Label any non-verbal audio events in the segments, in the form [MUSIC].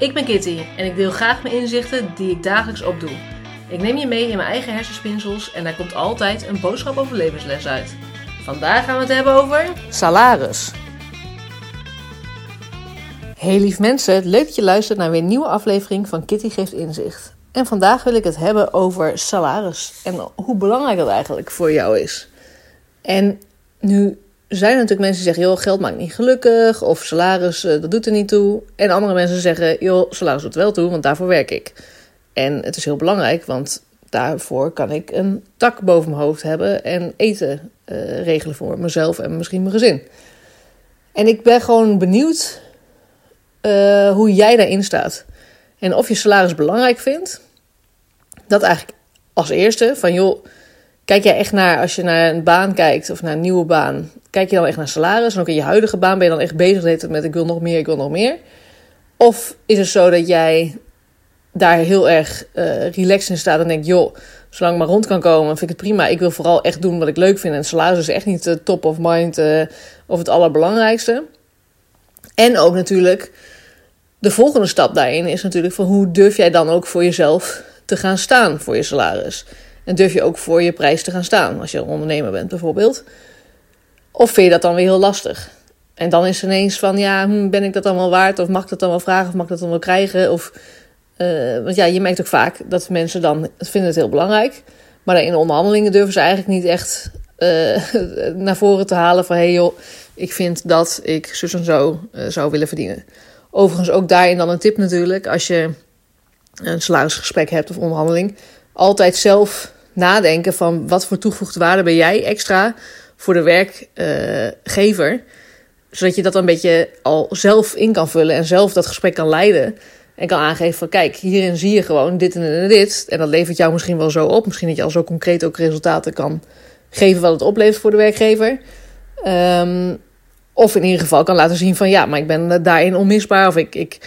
Ik ben Kitty en ik deel graag mijn inzichten die ik dagelijks opdoe. Ik neem je mee in mijn eigen hersenspinsels en daar komt altijd een boodschap over levensles uit. Vandaag gaan we het hebben over salaris. Hey lief mensen, leuk dat je luistert naar weer een nieuwe aflevering van Kitty Geeft Inzicht. En vandaag wil ik het hebben over salaris en hoe belangrijk dat eigenlijk voor jou is. En nu zijn natuurlijk mensen die zeggen: joh, geld maakt niet gelukkig. Of salaris, eh, dat doet er niet toe. En andere mensen zeggen: joh, salaris doet wel toe, want daarvoor werk ik. En het is heel belangrijk, want daarvoor kan ik een dak boven mijn hoofd hebben en eten uh, regelen voor mezelf en misschien mijn gezin. En ik ben gewoon benieuwd uh, hoe jij daarin staat. En of je salaris belangrijk vindt. Dat eigenlijk als eerste. Van joh, kijk jij echt naar, als je naar een baan kijkt of naar een nieuwe baan, kijk je dan echt naar salaris? En ook in je huidige baan ben je dan echt bezig met ik wil nog meer, ik wil nog meer? Of is het zo dat jij daar heel erg uh, relaxed in staat en denkt, joh, zolang ik maar rond kan komen, vind ik het prima. Ik wil vooral echt doen wat ik leuk vind. En salaris is echt niet de top of mind uh, of het allerbelangrijkste. En ook natuurlijk, de volgende stap daarin is natuurlijk van hoe durf jij dan ook voor jezelf te gaan staan voor je salaris? En durf je ook voor je prijs te gaan staan als je een ondernemer bent bijvoorbeeld? Of vind je dat dan weer heel lastig? En dan is het ineens van, ja, hm, ben ik dat wel waard? Of mag ik dat dan wel vragen? Of mag ik dat dan wel krijgen? Of, uh, want ja, je merkt ook vaak dat mensen dan vinden het heel belangrijk. Maar in onderhandelingen durven ze eigenlijk niet echt uh, [LAUGHS] naar voren te halen van... hey joh, ik vind dat ik zus en zo uh, zou willen verdienen. Overigens ook daarin dan een tip natuurlijk. Als je een salarisgesprek hebt of onderhandeling... altijd zelf nadenken van wat voor toegevoegde waarde ben jij extra voor de werkgever. zodat je dat een beetje al zelf in kan vullen en zelf dat gesprek kan leiden. En kan aangeven van kijk, hierin zie je gewoon dit en dit. En dat levert jou misschien wel zo op. Misschien dat je al zo concreet ook resultaten kan geven wat het oplevert voor de werkgever. Um, of in ieder geval kan laten zien van ja, maar ik ben daarin onmisbaar. Of ik, ik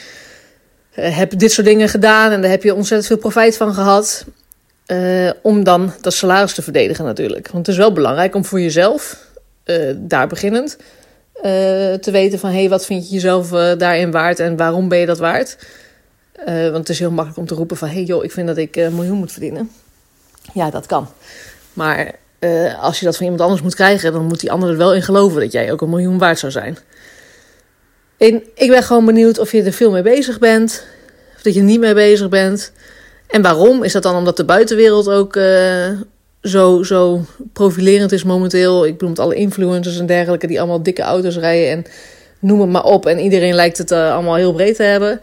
heb dit soort dingen gedaan en daar heb je ontzettend veel profijt van gehad. Uh, om dan dat salaris te verdedigen natuurlijk. Want het is wel belangrijk om voor jezelf, uh, daar beginnend, uh, te weten van... hé, hey, wat vind je jezelf daarin waard en waarom ben je dat waard? want het is heel makkelijk om te roepen van... hé hey, joh, ik vind dat ik een miljoen moet verdienen. Ja, dat kan. Maar als je dat van iemand anders moet krijgen... dan moet die ander er wel in geloven dat jij ook een miljoen waard zou zijn. En ik ben gewoon benieuwd of je er veel mee bezig bent... of dat je niet mee bezig bent... En waarom? Is dat dan omdat de buitenwereld ook uh, zo, zo profilerend is momenteel? Ik bedoel, alle influencers en dergelijke die allemaal dikke auto's rijden en noem het maar op. En iedereen lijkt het uh, allemaal heel breed te hebben.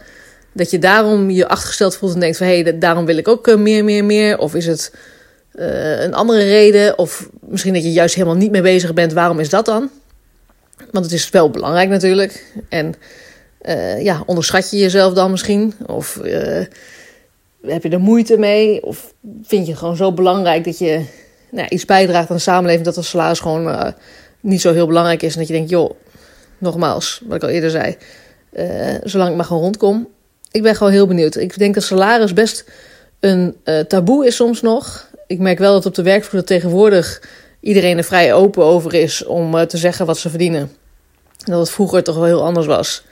Dat je daarom je achtergesteld voelt en denkt van... hé, hey, daarom wil ik ook uh, meer, meer, meer. Of is het een andere reden? Of misschien dat je juist helemaal niet mee bezig bent. Waarom is dat dan? Want het is wel belangrijk natuurlijk. En ja, onderschat je jezelf dan misschien? Of heb je er moeite mee? Of vind je het gewoon zo belangrijk dat je nou, iets bijdraagt aan de samenleving, dat het salaris gewoon uh, niet zo heel belangrijk is. En dat je denkt, joh, nogmaals, wat ik al eerder zei, uh, zolang ik maar gewoon rondkom. Ik ben gewoon heel benieuwd. Ik denk dat salaris best een uh, taboe is soms nog. Ik merk wel dat op de werkvloer tegenwoordig iedereen er vrij open over is om te zeggen wat ze verdienen. En dat het vroeger toch wel heel anders was.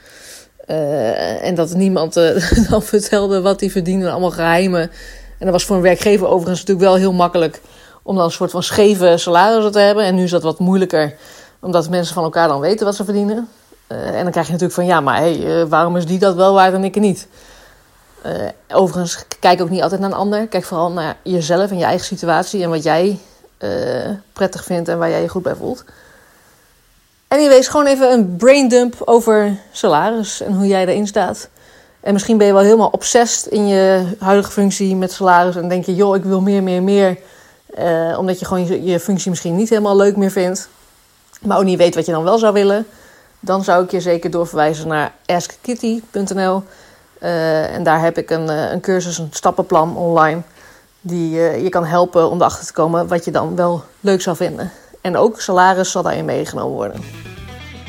Uh, en dat niemand uh, [LAUGHS] dan vertelde wat hij verdiende, allemaal geheimen. En dat was voor een werkgever overigens natuurlijk wel heel makkelijk om dan een soort van scheve salarissen te hebben. En nu is dat wat moeilijker, omdat mensen van elkaar dan weten wat ze verdienen. Uh, en dan krijg je natuurlijk van ja, maar hey, waarom is die dat wel waard en ik niet? overigens, kijk ook niet altijd naar een ander. Kijk vooral naar jezelf en je eigen situatie en wat jij prettig vindt en waar jij je goed bij voelt. Anyways, gewoon even een braindump over salaris en hoe jij erin staat. En misschien ben je wel helemaal obsessed in je huidige functie met salaris. En denk je, joh, ik wil meer, meer, meer. Uh, omdat je gewoon je, functie misschien niet helemaal leuk meer vindt. Maar ook niet weet wat je dan wel zou willen. Dan zou ik je zeker doorverwijzen naar askkitty.nl. Uh, en daar heb ik een, uh, een cursus, een stappenplan online. Die je kan helpen om erachter te komen wat je dan wel leuk zou vinden. En ook salaris zal daarin meegenomen worden.